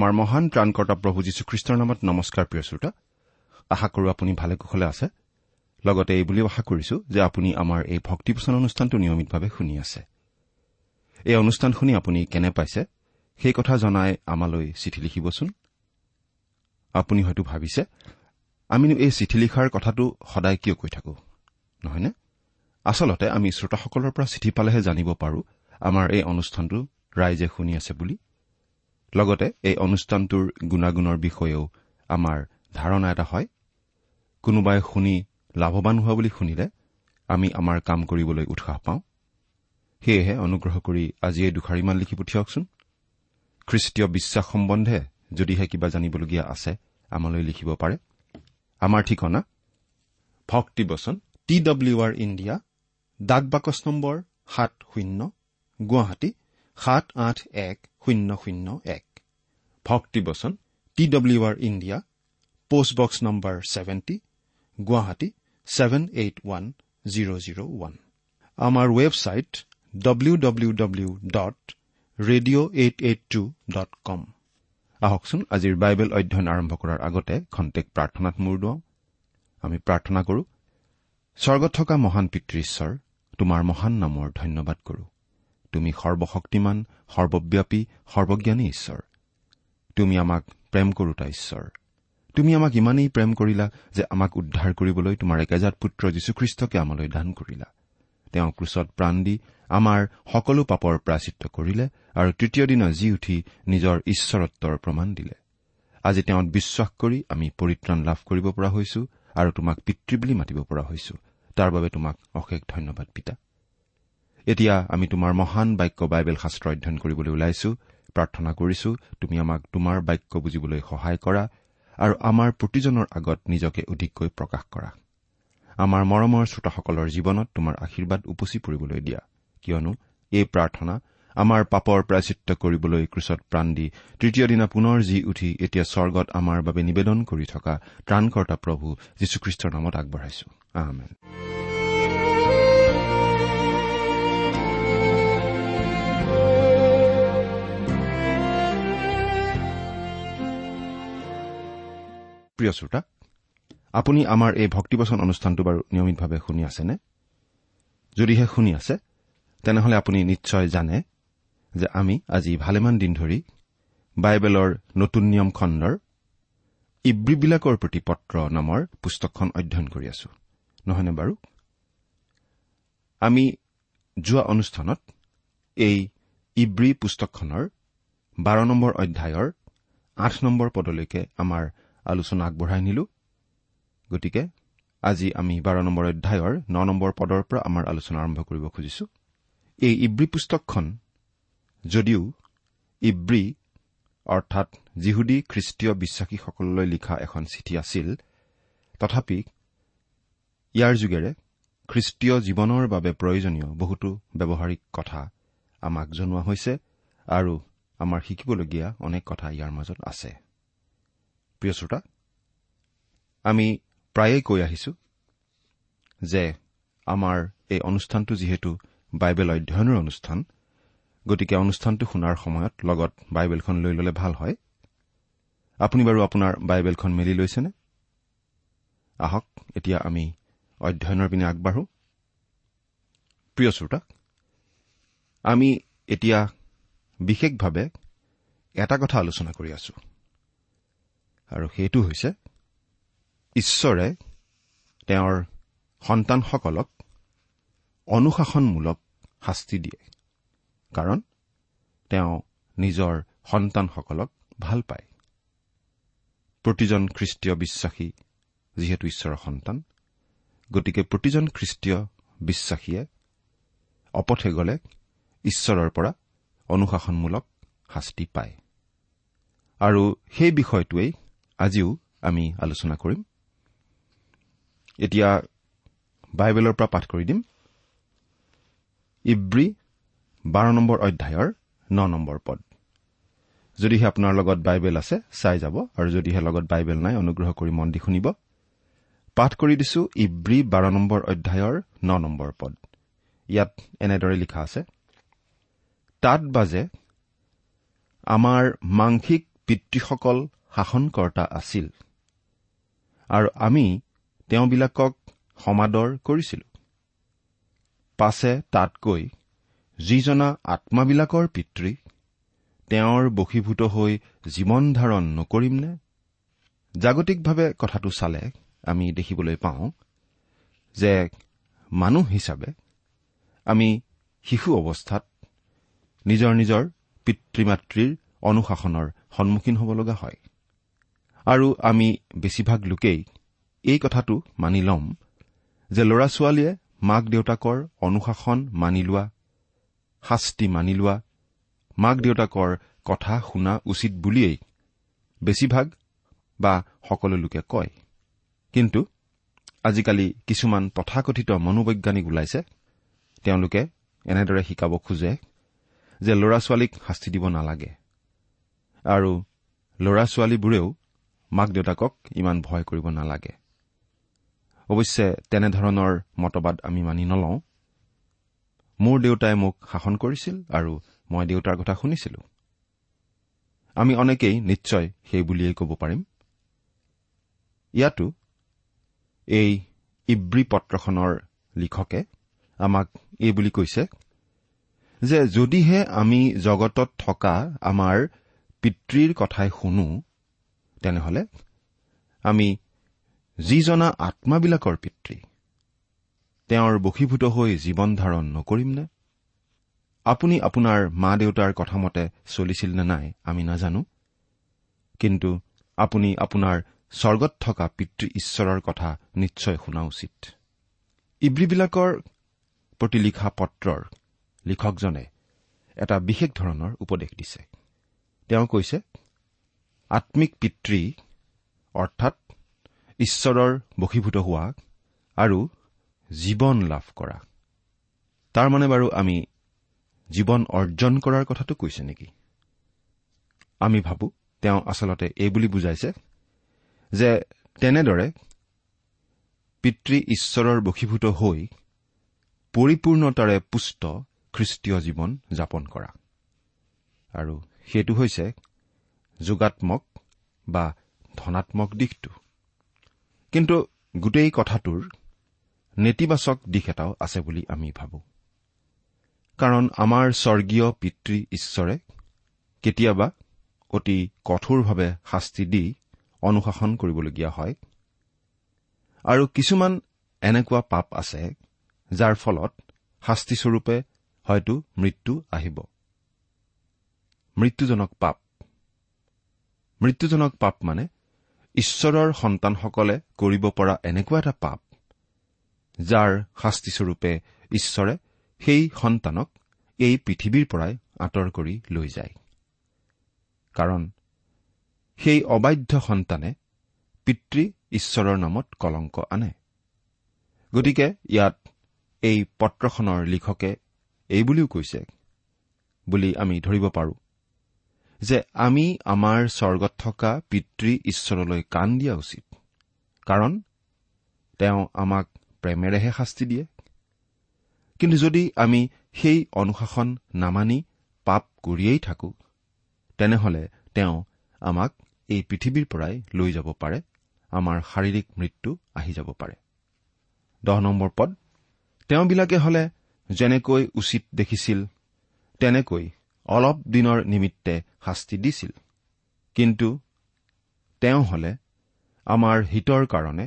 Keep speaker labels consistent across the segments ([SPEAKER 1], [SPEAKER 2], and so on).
[SPEAKER 1] আমাৰ মহান
[SPEAKER 2] ত্ৰাণকৰ্তা প্ৰভু যীশুখ্ৰীষ্টৰ নামত নমস্কাৰ প্ৰিয় শ্ৰোতা। আশা কৰো আপুনি ভালে কুশলে আছে। লগতে এই বুলিও আশা কৰিছো যে আপুনি আমাৰ এই ভক্তিপোচন অনুষ্ঠানটো নিয়মিতভাৱে শুনি আছে। এই অনুষ্ঠান শুনি আপুনি কেনে পাইছে সেই কথা জনাই আমালৈ চিঠি লিখিবচোন। আপুনি হয়তো ভাবিছে আমিনো এই চিঠি লিখাৰ কথাটো সদায় কিয় কৈ থাকো নহয়নে? আচলতে আমি শ্ৰোতাসকলৰ পৰা চিঠি পালেহে জানিব পাৰো আমাৰ এই অনুষ্ঠানটো ৰাইজে শুনি আছে বুলি। লগতে এই অনুষ্ঠানটোৰ গুণাগুণৰ বিষয়েও আমাৰ ধাৰণা এটা হয়। কোনোবাই শুনি লাভৱান হোৱা বুলি শুনিলে আমি আমাৰ কাম কৰিবলৈ উৎসাহ পাওঁ। সেয়েহে অনুগ্ৰহ কৰি আজি এই দুষাৰিমান লিখি পঠিয়াওকচোন। খ্ৰীষ্টীয় বিশ্বাস সম্বন্ধে যদিহে কিবা জানিবলগীয়া আছে আমালৈ লিখিব পাৰে। আমাৰ ঠিকনা ভক্তিবচন টি ডব্লিউ আৰ ইণ্ডিয়া ডাক বাকচ নম্বৰ সাত শূন্য গুৱাহাটী সাত আঠ এক শূন্য শূন্য এক ভক্তিবচন T W R India postbox number seventy Guwahati seven eight one zero' zero' one আমাৰ website W W W dot radio' eight eight two dot com আহকচোন আজিৰ বাইবেল অধ্যয়ন আৰম্ভ কৰাৰ আগতে খন্তেক প্ৰাৰ্থনাত মূৰ দুৱাওঁ। আমি প্ৰাৰ্থনা কৰো স্বৰ্গত থকা মহান পিতৃ ঈশ্বৰ তোমাৰ মহান নামৰ ধন্যবাদ কৰো। তুমি সৰ্বশক্তিমান সৰ্বব্যাপী সৰ্বজ্ঞানী ঈশ্বৰ। তুমি আমাক প্ৰেম কৰোতা ঈশ্বৰ। তুমি আমাক ইমানেই প্ৰেম কৰিলা যে আমাক উদ্ধাৰ কৰিবলৈ তোমাৰ একেজাত পুত্ৰ যীশুখ্ৰীষ্টকে আমালৈ দান কৰিলা। তেওঁ ক্ৰুচত প্ৰাণ দি আমাৰ সকলো পাপৰ প্ৰাচিত্য কৰিলে আৰু তৃতীয় দিনা জি উঠি নিজৰ ঈশ্বৰত্বৰ প্ৰমাণ দিলে। আজি তেওঁত বিশ্বাস কৰি আমি পৰিত্ৰাণ লাভ কৰিব পৰা হৈছো আৰু তোমাক পিতৃ বুলি মাতিব পৰা হৈছো। তাৰ বাবে তোমাক অশেষ ধন্যবাদ পিতা। এতিয়া আমি তোমাৰ মহান বাক্য বাইবেল শাস্ত্ৰ অধ্যয়ন কৰিবলৈ ওলাইছো প্ৰাৰ্থনা কৰিছো তুমি আমাক তোমাৰ বাক্য বুজিবলৈ সহায় কৰা আৰু আমাৰ প্ৰতিজনৰ আগত নিজকে অধিককৈ প্ৰকাশ কৰা। আমাৰ মৰমৰ শ্ৰোতাসকলৰ জীৱনত তোমাৰ আশীৰ্বাদ উপচি পৰিবলৈ দিয়া। কিয়নো এই প্ৰাৰ্থনা আমাৰ পাপৰ প্ৰাচিত্য কৰিবলৈ ক্ৰুচত প্ৰাণ দি তৃতীয় দিনা পুনৰ জি উঠি এতিয়া স্বৰ্গত আমাৰ বাবে নিবেদন কৰি থকা ত্ৰাণকৰ্তা প্ৰভু যীশুখ্ৰীষ্টৰ নামত আগবঢ়াইছো। প্ৰিয় শ্ৰোতা আপুনি আমাৰ এই ভক্তিবচন অনুষ্ঠানটো বাৰু নিয়মিতভাৱে শুনি আছেনে? যদিহে শুনি আছে তেনেহলে আপুনি নিশ্চয় জানে যে আমি আজি ভালেমান দিন ধৰি বাইবেলৰ নতুন নিয়ম খণ্ডৰ ইব্ৰীবিলাকৰ প্ৰতি পত্ৰ নামৰ পুস্তকখন অধ্যয়ন কৰি আছো। নহয়নে বাৰু? আমি যোৱা অনুষ্ঠানত এই ইব্ৰী পুস্তকখনৰ বাৰ নম্বৰ অধ্যায়ৰ আঠ নম্বৰ পদলৈকে আমাৰ আলোচনা আগবঢ়াই নিলো। গতিকে আজি আমি বাৰ নম্বৰ অধ্যায়ৰ ন নম্বৰ পদৰ পৰা আমাৰ আলোচনা আৰম্ভ কৰিব খুজিছো। এই ইব্ৰী পুস্তকখন যদিও ইব্ৰী অৰ্থাৎ যিহুদী খ্ৰীষ্টীয় বিশ্বাসীসকললৈ লিখা এখন চিঠি আছিল তথাপি ইয়াৰ যোগেৰে খ্ৰীষ্টীয় জীৱনৰ বাবে প্ৰয়োজনীয় বহুতো ব্যৱহাৰিক কথা আমাক জনোৱা হৈছে আৰু আমাৰ শিকিবলগীয়া অনেক কথা ইয়াৰ মাজত আছে। প্ৰিয় শ্ৰোতা আমি প্ৰায়েই কৈ আহিছো যে আমাৰ এই অনুষ্ঠানটো যিহেতু বাইবেল অধ্যয়নৰ অনুষ্ঠান গতিকে অনুষ্ঠানটো শুনাৰ সময়ত লগত বাইবেলখন লৈ ল'লে ভাল হয়। আপুনি বাৰু আপোনাৰ বাইবেলখন মেলি লৈছেনে? আহক এতিয়া আমি অধ্যয়নৰ পিনে আগবাঢ়ো। প্ৰিয় শ্ৰোতা আমি এতিয়া বিশেষভাৱে এটা কথা আলোচনা কৰি আছো। আৰু সেইটো হৈছে ঈশ্বৰে তেওঁৰ সন্তানসকলক অনুশাসনমূলক শাস্তি দিয়ে। কাৰণ তেওঁ নিজৰ সন্তানসকলক ভাল পায়। প্ৰতিজন খ্ৰীষ্টীয় বিশ্বাসী যিহেতু ঈশ্বৰৰ সন্তান গতিকে প্ৰতিজন খ্ৰীষ্টীয় বিশ্বাসীয়ে অপথে গ'লে ঈশ্বৰৰ পৰা অনুশাসনমূলক শাস্তি পায়। আৰু সেই বিষয়টোৱেই আজিও আমি আলোচনা কৰিম। এতিয়া বাইবেলৰ পৰা পাঠ কৰি দিম। ইব্ৰী বাৰ নম্বৰ অধ্যায়ৰ ন নম্বৰ পদ। যদিহে আপোনাৰ লগত বাইবেল আছে চাই যাব আৰু যদিহে লগত বাইবেল নাই অনুগ্ৰহ কৰি মন দি শুনিব। পাঠ কৰি দিছো ইব্ৰী বাৰ নম্বৰ অধ্যায়ৰ ন নম্বৰ পদ। ইয়াত এনেদৰে লিখা আছে তাত বাজে আমাৰ মাংসিক পিতৃসকল শাসনকৰ্তা আছিল। আৰু আমি তেওঁবিলাকক সমাদৰ কৰিছিলো। পাছে তাতকৈ যিজনা আত্মাবিলাকৰ পিতৃ তেওঁৰ বশীভূত হৈ জীৱন ধাৰণ নকৰিমনে জাগতিকভাৱে কথাটো চালে আমি দেখিবলৈ পাওঁ যে মানুহ হিচাপে আমি শিশু অৱস্থাত নিজৰ নিজৰ পিতৃ মাতৃৰ অনুশাসনৰ সন্মুখীন হ'ব লগা হয়। আৰু আমি বেছিভাগ লোকেই এই কথাটো মানি ল'ম যে ল'ৰা ছোৱালীয়ে মাক দেউতাকৰ অনুশাসন মানি লোৱা শাস্তি মানি লোৱা মাক দেউতাকৰ কথা শুনা উচিত বুলিয়েই বেছিভাগ বা সকলো লোকে কয়। কিন্তু আজিকালি কিছুমান তথাকথিত মনোবৈজ্ঞানিক ওলাইছে। তেওঁলোকে এনেদৰে শিকাব খোজে যে ল'ৰা ছোৱালীক শাস্তি দিব নালাগে। আৰু ল'ৰা ছোৱালীবোৰেও মাক দেউতাকক ইমান ভয় কৰিব নালাগে। অৱশ্যে তেনেধৰণৰ মতবাদ আমি মানি নলওঁ। মোৰ দেউতাই মোক শাসন কৰিছিল আৰু মই দেউতাৰ কথা শুনিছিলো। আমি অনেকেই নিশ্চয় সেই বুলিয়েই ক'ব পাৰিম। ইয়াতো এই ইব্ৰী পত্ৰখনৰ লিখকে আমাক এই বুলি কৈছে যে যদিহে আমি জগতত থকা আমাৰ পিতৃৰ কথাই শুনো তেনেহলে আমি যিজনা আত্মাবিলাকৰ পিতৃ তেওঁৰ বশীভূত হৈ জীৱন ধাৰণ নকৰিমনে আপুনি আপোনাৰ মা দেউতাৰ কথামতে চলিছিল নে নাই আমি নাজানো। কিন্তু আপুনি আপোনাৰ স্বৰ্গত থকা পিতৃ ঈশ্বৰৰ কথা নিশ্চয় শুনা উচিত। ইব্ৰীবিলাকৰ প্ৰতি লিখা পত্ৰৰ লিখকজনে এটা বিশেষ ধৰণৰ উপদেশ দিছে। তেওঁ কৈছে আম্মিক পিতৃ অৰ্থাৎ ঈশ্বৰৰ বশীভূত হোৱা আৰু জীৱন লাভ কৰা। তাৰমানে বাৰু আমি জীৱন অৰ্জন কৰাৰ কথাটো কৈছে নেকি? আমি ভাবো তেওঁ আচলতে এই বুলি বুজাইছে যে তেনেদৰে পিতৃ ঈশ্বৰৰ বশীভূত হৈ পৰিপূৰ্ণতাৰে পুষ্ট খ্ৰীষ্টীয় জীৱন যাপন কৰা। আৰু সেইটো হৈছে যোগাত্মক বা ধনাত্মক দিশটো। কিন্তু গোটেই কথাটোৰ নেতিবাচক দিশ এটাও আছে বুলি আমি ভাবো। কাৰণ আমাৰ স্বৰ্গীয় পিতৃ ঈশ্বৰে কেতিয়াবা অতি কঠোৰভাৱে শাস্তি দি অনুশাসন কৰিবলগীয়া হয়। আৰু কিছুমান এনেকুৱা পাপ আছে যাৰ ফলত শাস্তিস্বৰূপে হয়তো মৃত্যু আহিব। মৃত্যুজনক পাপ মৃত্যুজনক পাপ মানে ঈশ্বৰৰ সন্তানসকলে কৰিব পৰা এনেকুৱা এটা পাপ যাৰ শাস্তিস্বৰূপে ঈশ্বৰে সেই সন্তানক এই পৃথিৱীৰ পৰাই আঁতৰ কৰি লৈ যায়। কাৰণ সেই অবাধ্য সন্তানে পিতৃ ঈশ্বৰৰ নামত কলংক আনে। গতিকে ইয়াত এই পত্ৰখনৰ লিখকে এই বুলিও কৈছে বুলি আমি ধৰিব পাৰোঁ। যে আমি আমাৰ স্বৰ্গত থকা পিতৃ ঈশ্বৰলৈ কাণ দিয়া উচিত। কাৰণ তেওঁ আমাক প্ৰেমেৰেহে শাস্তি দিয়ে। কিন্তু যদি আমি সেই অনুশাসন নামানি পাপ কৰিয়েই থাকো তেনেহলে তেওঁ আমাক এই পৃথিৱীৰ পৰাই লৈ যাব পাৰে। আমাৰ শাৰীৰিক মৃত্যু আহি যাব পাৰে। দহ নম্বৰ পদ তেওঁবিলাকে হলে যেনেকৈ উচিত দেখিছিল তেনেকৈ অলপ দিনৰ নিমিত্তে শাস্তি দিছিল। কিন্তু তেওঁ হলে আমাৰ হিতৰ কাৰণে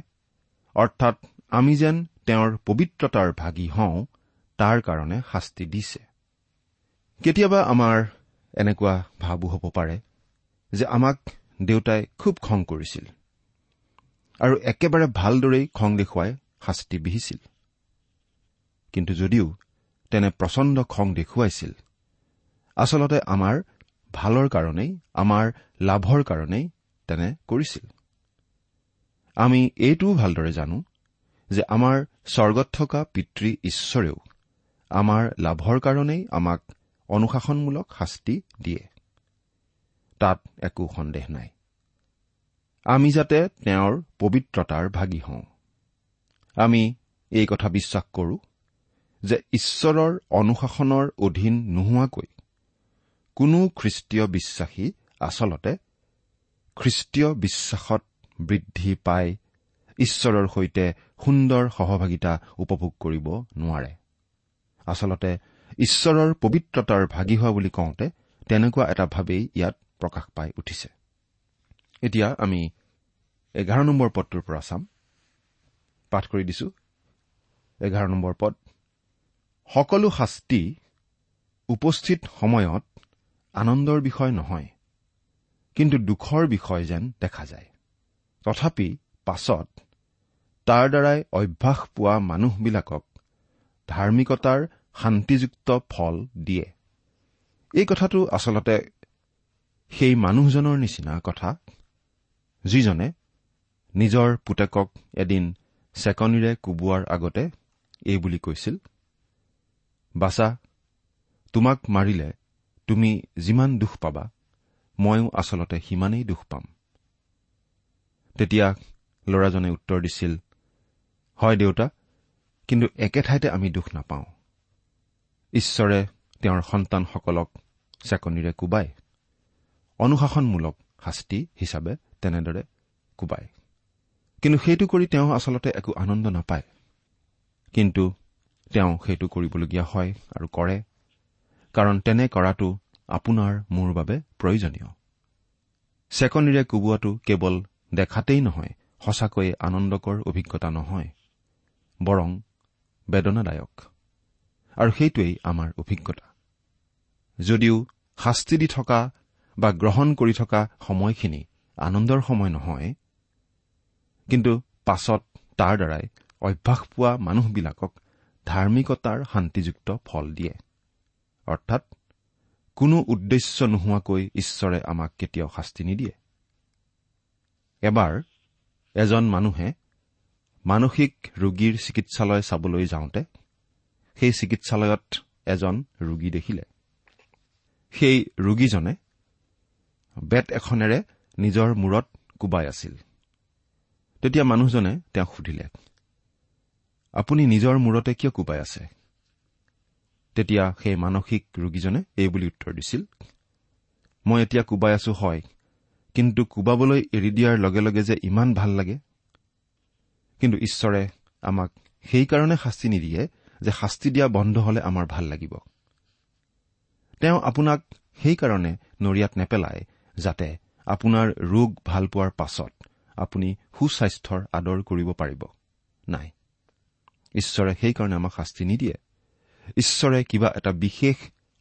[SPEAKER 2] অৰ্থাৎ আমি যেন তেওঁৰ পবিত্ৰতাৰ ভাগি হওঁ তাৰ কাৰণে শাস্তি দিছে। কেতিয়াবা আমাৰ এনেকুৱা ভাবো হ'ব পাৰে যে আমাক দেউতাই খুব খং কৰিছিল আৰু একেবাৰে ভালদৰেই খং দেখুৱাই শাস্তি বিহিছিল। কিন্তু যদিও তেনে প্ৰচণ্ড খং দেখুৱাইছিল আচলতে আমাৰ ভালৰ কাৰণেই আমাৰ লাভৰ কাৰণেই তেনে কৰিছিল। আমি এইটোও ভালদৰে জানো যে আমাৰ স্বৰ্গত থকা পিতৃ ঈশ্বৰেও আমাৰ লাভৰ কাৰণেই আমাক অনুশাসনমূলক শাস্তি দিয়ে। তাত একো সন্দেহ নাই। আমি যাতে তেওঁৰ পবিত্ৰতাৰ ভাগি হওঁ। আমি এই কথা বিশ্বাস কৰো যে ঈশ্বৰৰ অনুশাসনৰ অধীন নোহোৱাকৈ কোনো খ্ৰীষ্টীয় বিশ্বাসী আচলতে খ্ৰীষ্টীয় বিশ্বাসত বৃদ্ধি পাই ঈশ্বৰৰ সৈতে সুন্দৰ সহভাগিতা উপভোগ কৰিব নোৱাৰে। আচলতে ঈশ্বৰৰ পবিত্ৰতাৰ ভাগি হোৱা বুলি কওঁতে তেনেকুৱা এটা ভাৱেই ইয়াত প্ৰকাশ পাই উঠিছে। এতিয়া আমি এঘাৰ নম্বৰ পদটোৰ পৰা চাম। পাঠ কৰি দিছো। এঘাৰ নম্বৰ পদ। সকলো শাস্তি উপস্থিত সময়ত আনন্দৰ বিষয় নহয় কিন্তু দুখৰ বিষয় যেন দেখা যায়। তথাপি পাছত তাৰ দ্বাৰাই অভ্যাস পোৱা মানুহবিলাকক ধাৰ্মিকতাৰ শান্তিযুক্ত ফল দিয়ে। এই কথাটো আচলতে সেই মানুহজনৰ নিচিনা কথা যিজনে নিজৰ পুতেকক এদিন চেকনিৰে কোবোৱাৰ আগতে এই বুলি কৈছিল বাচা তোমাক মাৰিলে তুমি যিমান দুখ পাবা ময়ো আচলতে সিমানেই দুখ পাম। তেতিয়া ল'ৰাজনে উত্তৰ দিছিল হয় দেউতা কিন্তু একে ঠাইতে আমি দুখ নাপাওঁ। ঈশ্বৰে তেওঁৰ সন্তানসকলক চেকনিৰে কোবায়। অনুশাসনমূলক শাস্তি হিচাপে তেনেদৰে কোবায়। কিন্তু সেইটো কৰি তেওঁ আচলতে একো আনন্দ নাপায়। কিন্তু তেওঁ সেইটো কৰিবলগীয়া হয় আৰু কৰে। কাৰণ তেনে কৰাটো আপোনাৰ মোৰ বাবে প্ৰয়োজনীয়। চেকনিৰে কোবোৱাটো কেৱল দেখাতেই নহয় সঁচাকৈয়ে আনন্দকৰ অভিজ্ঞতা নহয় বৰং বেদনাদায়ক। আৰু সেইটোৱেই আমাৰ অভিজ্ঞতা। যদিও শাস্তি দি থকা বা গ্ৰহণ কৰি থকা সময়খিনি আনন্দৰ সময় নহয় কিন্তু পাছত তাৰ দ্বাৰাই অভ্যাস পোৱা মানুহবিলাকক ধাৰ্মিকতাৰ শান্তিযুক্ত ফল দিয়ে। অৰ্থাৎ কোনো উদ্দেশ্য নোহোৱাকৈ ঈশ্বৰে আমাক কেতিয়াও শাস্তি নিদিয়ে। এবাৰ এজন মানুহে মানসিক ৰোগীৰ চিকিৎসালয় চাবলৈ যাওঁতে সেই চিকিৎসালয়ত এজন ৰোগী দেখিলে। সেই ৰোগীজনে বেত এখনেৰে নিজৰ মূৰত কোবাই আছিল। তেতিয়া মানুহজনে তেওঁক সুধিলে আপুনি নিজৰ মূৰতে কিয় কোবাই আছে? তেতিয়া সেই মানসিক ৰোগীজনে এই বুলি উত্তৰ দিছিল মই এতিয়া কোবাই আছো হয় কিন্তু কোবাবলৈ এৰি দিয়াৰ লগে লগে যে ইমান ভাল লাগে। কিন্তু ঈশ্বৰে আমাক সেইকাৰণে শাস্তি নিদিয়ে যে শাস্তি দিয়া বন্ধ হলে আমাৰ ভাল লাগিব। তেওঁ আপোনাক সেইকাৰণে নৰিয়াত নেপেলায় যাতে আপোনাৰ ৰোগ ভাল পোৱাৰ পাছত আপুনি সুস্বাস্থ্যৰ আদৰ কৰিব পাৰিব। নাই ঈশ্বৰে সেইকাৰণে আমাক শাস্তি নিদিয়ে। ঈশ্বৰে কিবা এটা বিশেষ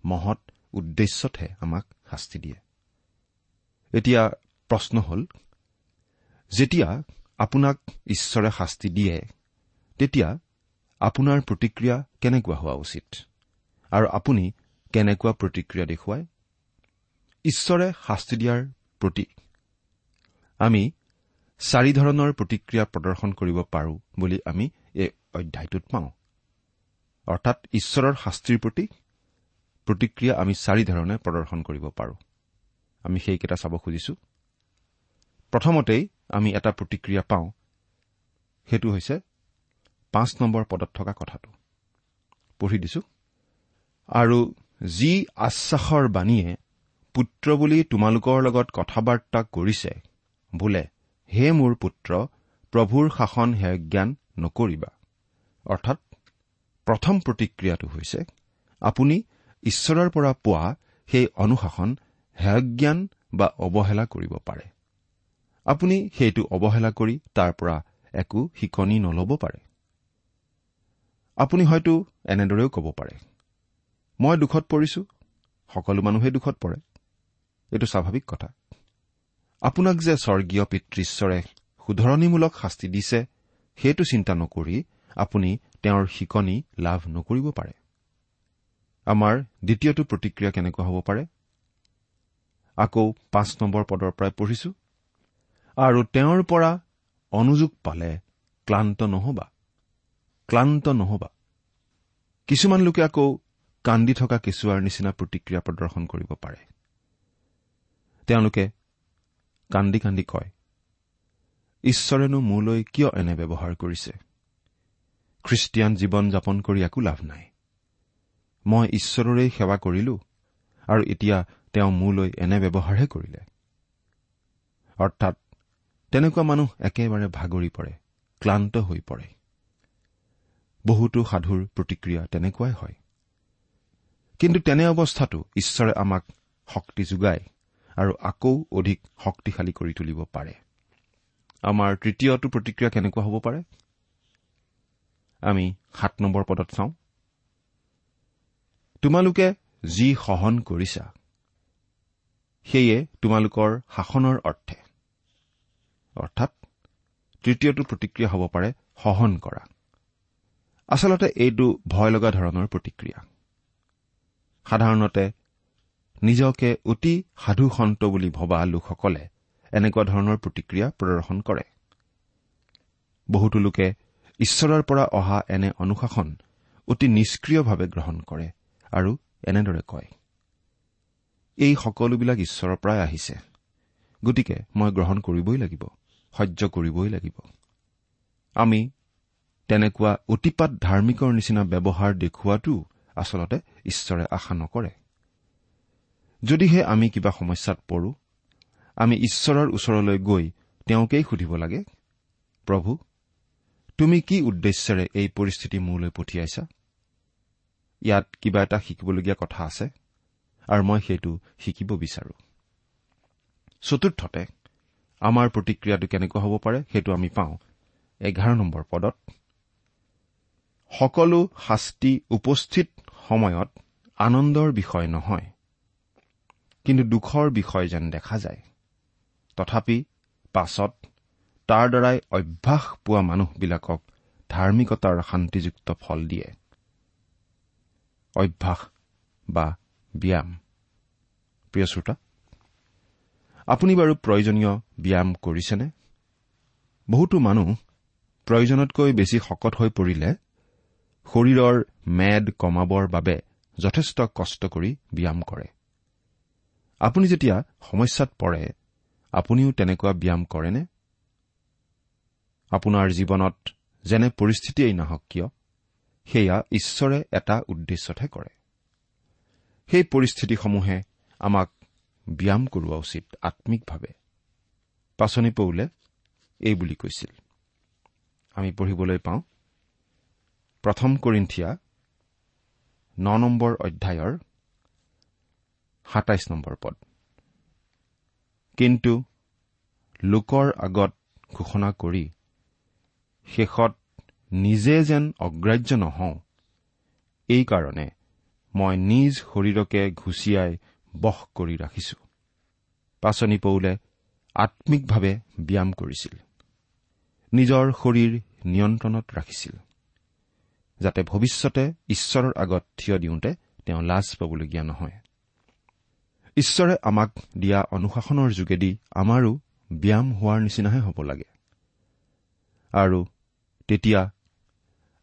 [SPEAKER 2] মহৎ উদ্দেশ্যতহে আমাক শাস্তি দিয়ে। এতিয়া প্ৰশ্ন হ'ল যেতিয়া আপোনাক ঈশ্বৰে শাস্তি দিয়ে তেতিয়া আপোনাৰ প্ৰতিক্ৰিয়া কেনেকুৱা হোৱা উচিত? আৰু আপুনি কেনেকুৱা প্ৰতিক্ৰিয়া দেখুৱায়? ঈশ্বৰে শাস্তি দিয়াৰ প্ৰতি আমি চাৰি ধৰণৰ প্ৰতিক্ৰিয়া প্ৰদৰ্শন কৰিব পাৰো বুলি আমি এই অধ্যায়টোত পাওঁ। অৰ্থাৎ ঈশ্বৰৰ শাস্তিৰ প্ৰতি প্ৰতিক্ৰিয়া আমি চাৰি ধৰণে প্ৰদৰ্শন কৰিব পাৰো। আমি সেইকেইটা চাব খুজিছো। প্ৰথমতেই আমি এটা প্ৰতিক্ৰিয়া পাওঁ। সেইটো হৈছে পাঁচ নম্বৰ পদত থকা কথাটো। পঢ়ি দিছো। আৰু যি আশ্বাসৰ বাণীয়ে পুত্ৰ বুলি তোমালোকৰ লগত কথা বাৰ্তা কৰিছে বোলে হে মোৰ পুত্ৰ প্ৰভুৰ শাসন হে জ্ঞান নকৰিবা। অৰ্থাৎ প্ৰথম প্ৰতিক্ৰিয়াটো হৈছে আপুনি ঈশ্বৰৰ পৰা পোৱা সেই অনুশাসন হেয়জ্ঞান বা অৱহেলা কৰিব পাৰে। আপুনি সেইটো অৱহেলা কৰি তাৰ পৰা একো শিকনি নল'ব পাৰে। আপুনি হয়তো এনেদৰেও ক'ব পাৰে মই দুখত পৰিছো সকলো মানুহেই দুখত পৰে। এইটো স্বাভাৱিক কথা। আপোনাক যে স্বৰ্গীয় পিতৃশ্বৰে শুধৰণিমূলক শাস্তি দিছে সেইটো চিন্তা নকৰি আপুনি তেওঁৰ শিকনি লাভ নকৰিব পাৰে। আমাৰ দ্বিতীয়টো প্ৰতিক্ৰিয়া কেনেকুৱা হ'ব পাৰে? আকৌ পাঁচ নম্বৰ পদৰ পৰাই পঢ়িছো। আৰু তেওঁৰ পৰা অনুযোগ পালে ক্লান্ত নহবা ক্লান্ত নহবা। কিছুমান লোকে আকৌ কান্দি থকা কেঁচুৱাৰ নিচিনা প্ৰতিক্ৰিয়া প্ৰদৰ্শন কৰিব পাৰে। তেওঁলোকে কান্দি কান্দি কয় ঈশ্বৰেনো মোলৈ কিয় এনে ব্যৱহাৰ কৰিছে? খ্ৰীষ্টিয়ান জীৱন যাপন কৰি একো লাভ নাই। মই ঈশ্বৰৰেই সেৱা কৰিলো আৰু এতিয়া তেওঁ মোলৈ এনে ব্যৱহাৰহে কৰিলে। অৰ্থাৎ তেনেকুৱা মানুহ একেবাৰে ভাগৰি পৰে ক্লান্ত হৈ পৰে। বহুতো সাধুৰ প্ৰতিক্ৰিয়া তেনেকুৱাই হয়। কিন্তু তেনে অৱস্থাতো ঈশ্বৰে আমাক শক্তি যোগায় আৰু আকৌ অধিক শক্তিশালী কৰি তুলিব পাৰে। আমাৰ তৃতীয়টো প্ৰতিক্ৰিয়া কেনেকুৱা হ'ব পাৰে? আমি সাত নম্বৰ পদত চাওঁ। তোমালোকে যি সহন কৰিছা সেয়ে তোমালোকৰ শাসনৰ অৰ্থে। অৰ্থাৎ তৃতীয়টো প্ৰতিক্ৰিয়া হ'ব পাৰে সহন কৰা। আচলতে এইটো ভয় লগা ধৰণৰ প্ৰতিক্ৰিয়া। সাধাৰণতে নিজকে অতি সাধু সন্ত বুলি ভবা লোকসকলে এনেকুৱা ধৰণৰ প্ৰতিক্ৰিয়া প্ৰদৰ্শন কৰে। বহুতো লোকে ঈশ্বৰৰ পৰা অহা এনে অনুশাসন অতি নিষ্ক্ৰিয়ভাৱে গ্ৰহণ কৰে আৰু এনেদৰে কয় এই সকলোবিলাক ঈশ্বৰৰ পৰাই আহিছে। গতিকে মই গ্ৰহণ কৰিবই লাগিব সহ্য কৰিবই লাগিব। আমি তেনেকুৱা অতিপাত ধাৰ্মিকৰ নিচিনা ব্যৱহাৰ দেখুওৱাটো আচলতে ঈশ্বৰে আশা নকৰে। যদিহে আমি কিবা সমস্যাত পৰো আমি ঈশ্বৰৰ ওচৰলৈ গৈ তেওঁকেই সুধিব লাগে প্ৰভু তুমি কি উদ্দেশ্যেৰে এই পৰিস্থিতি মোলৈ পঠিয়াইছা ইয়াত কিবা এটা শিকিবলগীয়া কথা আছে আৰু মই সেইটো শিকিব বিচাৰো। চতুৰ্থতে আমাৰ প্ৰতিক্ৰিয়াটো কেনেকুৱা হ'ব পাৰে সেইটো আমি পাওঁ। এঘাৰ নম্বৰ পদত সকলো শাস্তি উপস্থিত সময়ত আনন্দৰ বিষয় নহয় কিন্তু দুখৰ বিষয় যেন দেখা যায়। তথাপি পাছত তাৰ দ্বাৰাই অভ্যাস পোৱা মানুহবিলাকক ধাৰ্মিকতাৰ শান্তিযুক্ত ফল দিয়ে। অভ্যাস বা ব্যায়াম। প্ৰিয় শ্ৰোতা আপুনি বাৰু প্ৰয়োজনীয় ব্যায়াম কৰিছেনে? বহুতো মানুহ প্ৰয়োজনতকৈ বেছি শকত হৈ পৰিলে শৰীৰৰ মেদ কমাবৰ বাবে যথেষ্ট কষ্ট কৰি ব্যায়াম কৰে। আপুনি যেতিয়া সমস্যাত পৰে আপুনিও তেনেকুৱা ব্যায়াম কৰেনে? আপোনাৰ জীৱনত যেনে পৰিস্থিতিয়েই নাহক কিয় সেয়া ঈশ্বৰে এটা উদ্দেশ্যতহে কৰে। সেই পৰিস্থিতিসমূহে আমাক ব্যায়াম কৰোৱা উচিত আম্মিকভাৱে পাচনি পৌলে এই বুলি কৈছিল। আমি পঢ়িবলৈ পাওঁ প্ৰথম কৰিন্ঠিয়া ন নম্বৰ অধ্যায়ৰ সাতাইছ নম্বৰ পদ। কিন্তু লোকৰ আগত ঘোষণা কৰি শেষত নিজে যেন অগ্ৰাহ্য নহওঁ। এইকাৰণে মই নিজ শৰীৰকে ঘুচিয়াই বশ কৰি ৰাখিছো। পাচনি পৌলে আম্মিকভাৱে ব্যায়াম কৰিছিল। নিজৰ শৰীৰ নিয়ন্ত্ৰণত ৰাখিছিল যাতে ভৱিষ্যতে ঈশ্বৰৰ আগত থিয় দিওঁতে তেওঁ লাজ পাবলগীয়া নহয়। ঈশ্বৰে আমাক দিয়া অনুশাসনৰ যোগেদি আমাৰো ব্যায়াম হোৱাৰ নিচিনাহে হ'ব লাগে। আৰু তেতিয়া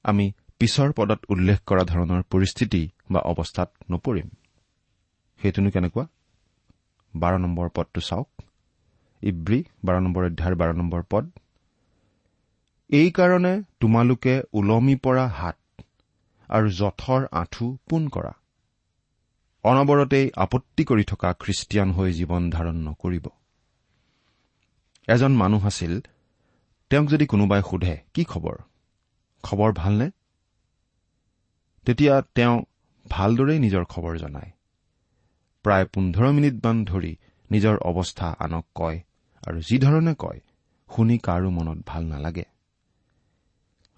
[SPEAKER 2] আমি পিছৰ পদত উল্লেখ কৰা ধৰণৰ পৰিস্থিতি বা অৱস্থাত নপৰিম। সেইটোনো কেনেকুৱা? বাৰ নম্বৰ পদটো চাওক। ইব্ৰী বাৰ নম্বৰ অধ্যায়ৰ বাৰ নম্বৰ পদ। এইকাৰণে তোমালোকে ওলমি পৰা হাত আৰু জঠৰ আঁঠু পোন কৰা। অনবৰতেই আপত্তি কৰি থকা খ্ৰীষ্টিয়ান হৈ জীৱন ধাৰণ নকৰিব। এজন মানুহ আছিল তেওঁক যদি কোনোবাই সোধে কি খবৰ? খবৰ ভালনে? তেতিয়া তেওঁ ভালদৰেই নিজৰ খবৰ জনায়। প্ৰায় পোন্ধৰ মিনিটমান ধৰি নিজৰ অৱস্থা আনক কয় আৰু যিধৰণে কয় শুনি কাৰো মনত ভাল নালাগে।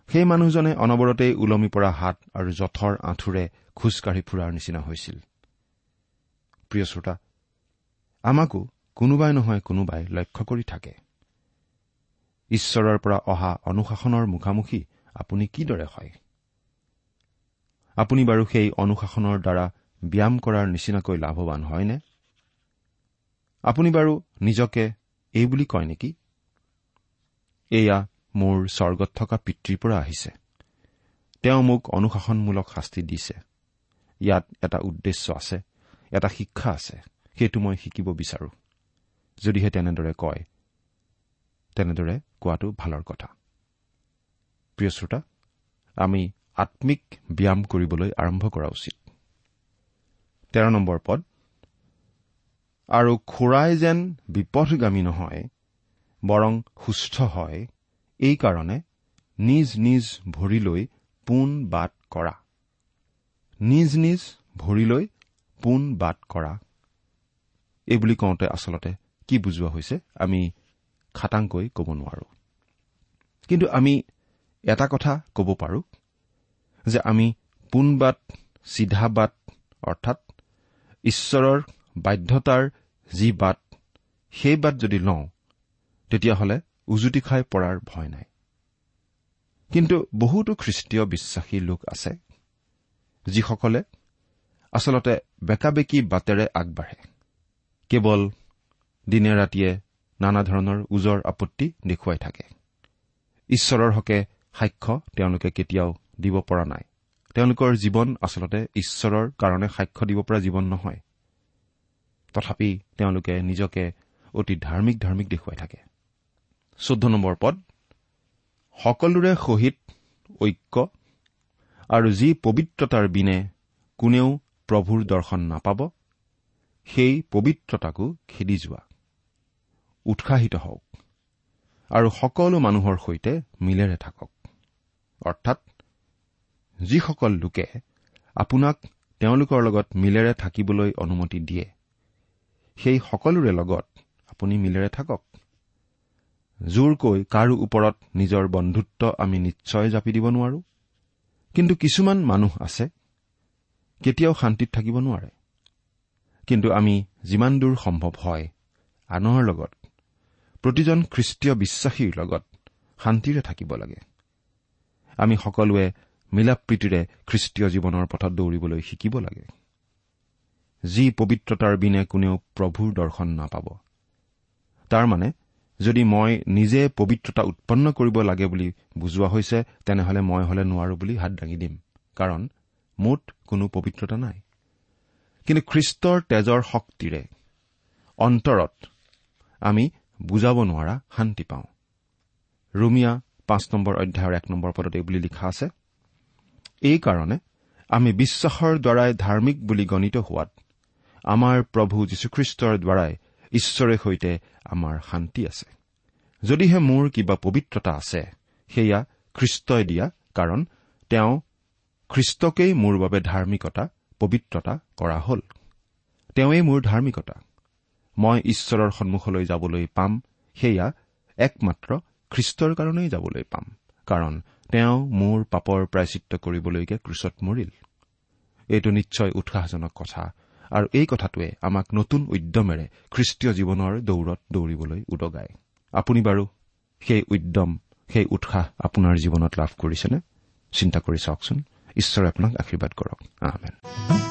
[SPEAKER 2] সেই মানুহজনে অনবৰতেই ওলমি পৰা হাত আৰু জঠৰ আঁঠুৰে খোজকাঢ়ি ফুৰাৰ নিচিনা হৈছিল। প্ৰিয় শ্ৰোতা আমাকো কোনোবাই নহয় কোনোবাই লক্ষ্য কৰি থাকে। ঈশ্বৰৰ পৰা অহা অনুশাসনৰ মুখামুখি আপুনি কিদৰে হয়? আপুনি বাৰু সেই অনুশাসনৰ দ্বাৰা ব্যায়াম কৰাৰ নিচিনাকৈ লাভৱান হয়নে? আপুনি বাৰু নিজকে এই বুলি কয় নেকি? এয়া মোৰ স্বৰ্গত থকা পিতৃৰ পৰা আহিছে। তেওঁ মোক অনুশাসনমূলক শাস্তি দিছে। ইয়াত এটা উদ্দেশ্য আছে এটা শিক্ষা আছে। সেইটো মই শিকিব বিচাৰো। যদিহে তেনেদৰে কয় তেনেদৰে কোৱাটো ভালৰ কথা। প্ৰিয় শ্ৰোতা আমি আম্মিক ব্যায়াম কৰিবলৈ আৰম্ভ কৰা উচিত। তেৰ নম্বৰ পদ আৰু খুৰাই যেন বিপথগামী নহয় বৰং সুস্থ হয় এইকাৰণে নিজ নিজ ভৰিলৈ পোন বাট কৰা। নিজ নিজ ভৰিলৈ পোন বাট কৰা। এইবুলি কওঁতে আচলতে কি বুজোৱা হৈছে আমি খাটাংকৈ ক'ব নোৱাৰো। কিন্তু আমি এটা কথা ক'ব পাৰো যে আমি পোন বাট চিধা বাট অৰ্থাৎ ঈশ্বৰৰ বাধ্যতাৰ যি বাট সেই বাট যদি লওঁ তেতিয়াহ'লে উজুতি খাই পৰাৰ ভয় নাই। কিন্তু বহুতো খ্ৰীষ্টীয় বিশ্বাসী লোক আছে যিসকলে আচলতে বেকাবেকি বাটেৰে আগবাঢ়ে। কেৱল দিনে ৰাতিয়ে নানা ধৰণৰ ওজৰ আপত্তি দেখুৱাই থাকে। ঈশ্বৰৰ হকে সাক্ষ্য তেওঁলোকে কেতিয়াও দিব পৰা নাই। তেওঁলোকৰ জীৱন আচলতে ঈশ্বৰৰ কাৰণে সাক্ষ্য দিব পৰা জীৱন নহয়। তথাপি তেওঁলোকে নিজকে অতি ধাৰ্মিক ধাৰ্মিক দেখুৱাই থাকে। চৈধ্য নম্বৰ পদ সকলোৰে সহিত ঐক্য আৰু যি পবিত্ৰতাৰ বিনে কোনেও প্ৰভুৰ দৰ্শন নাপাব সেই পবিত্ৰতাকো খেদি যোৱা। উৎসাহিত হওক আৰু সকলো মানুহৰ সৈতে মিলেৰে থাকক। অৰ্থাৎ যিসকল লোকে আপোনাক তেওঁলোকৰ লগত মিলেৰে থাকিবলৈ অনুমতি দিয়ে সেই সকলোৰে লগত আপুনি মিলেৰে থাকক। জোৰকৈ কাৰো ওপৰত নিজৰ বন্ধুত্ব আমি নিশ্চয় জাপি দিব নোৱাৰো। কিন্তু কিছুমান মানুহ আছে কেতিয়াও শান্তিত থাকিব নোৱাৰে। কিন্তু আমি যিমান দূৰ সম্ভৱ হয় আনৰ লগত প্ৰতিজন খ্ৰীষ্টীয় বিশ্বাসীৰ লগত শান্তিৰে থাকিব লাগে। আমি সকলোৱে মিলা প্ৰীতিৰে খ্ৰীষ্টীয় জীৱনৰ পথত দৌৰিবলৈ শিকিব লাগে। যি পবিত্ৰতাৰ বিনে কোনেও প্ৰভুৰ দৰ্শন নাপাব। তাৰমানে যদি মই নিজে পবিত্ৰতা উৎপন্ন কৰিব লাগে বুলি বুজোৱা হৈছে তেনেহলে মই হলে নোৱাৰো বুলি হাত দাঙি দিম। কাৰণ মুঠ কোনো পবিত্ৰতা নাই। কিন্তু খ্ৰীষ্টৰ তেজৰ শক্তিৰে অন্তৰত আমি বুজাব নোৱাৰা শান্তি পাওঁ। ৰুমিয়া পাঁচ নম্বৰ অধ্যায়ৰ এক নম্বৰ পদত এই বুলি লিখা আছে এইকাৰণে আমি বিশ্বাসৰ দ্বাৰাই ধাৰ্মিক বুলি গণিত হোৱাত আমাৰ প্ৰভু যীশুখ্ৰীষ্টৰ দ্বাৰাই ঈশ্বৰে সৈতে আমাৰ শান্তি আছে। যদিহে মোৰ কিবা পবিত্ৰতা আছে সেয়া খ্ৰীষ্টই দিয়া কাৰণ তেওঁ খ্ৰীষ্টকেই মোৰ বাবে ধাৰ্মিকতা পবিত্ৰতা কৰা হ'ল। তেওঁৱেই মোৰ ধাৰ্মিকতা। মই ঈশ্বৰৰ সন্মুখলৈ যাবলৈ পাম সেয়া একমাত্ৰ খ্ৰীষ্টৰ কাৰণেই যাবলৈ পাম কাৰণ তেওঁ মোৰ পাপৰ প্ৰায়চিত্ৰ কৰিবলৈকে ক্ৰুচত মৰিল। এইটো নিশ্চয় উৎসাহজনক কথা আৰু এই কথাটোৱে আমাক নতুন উদ্যমেৰে খ্ৰীষ্টীয় জীৱনৰ দৌৰত দৌৰিবলৈ উদগায়। আপুনি বাৰু সেই উদ্যম সেই উৎসাহ আপোনাৰ জীৱনত লাভ কৰিছেনে? চিন্তা কৰি চাওকচোন। ঈশ্বৰে আপোনাক আশীৰ্বাদ কৰক। আহমেন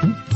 [SPEAKER 1] Hmm?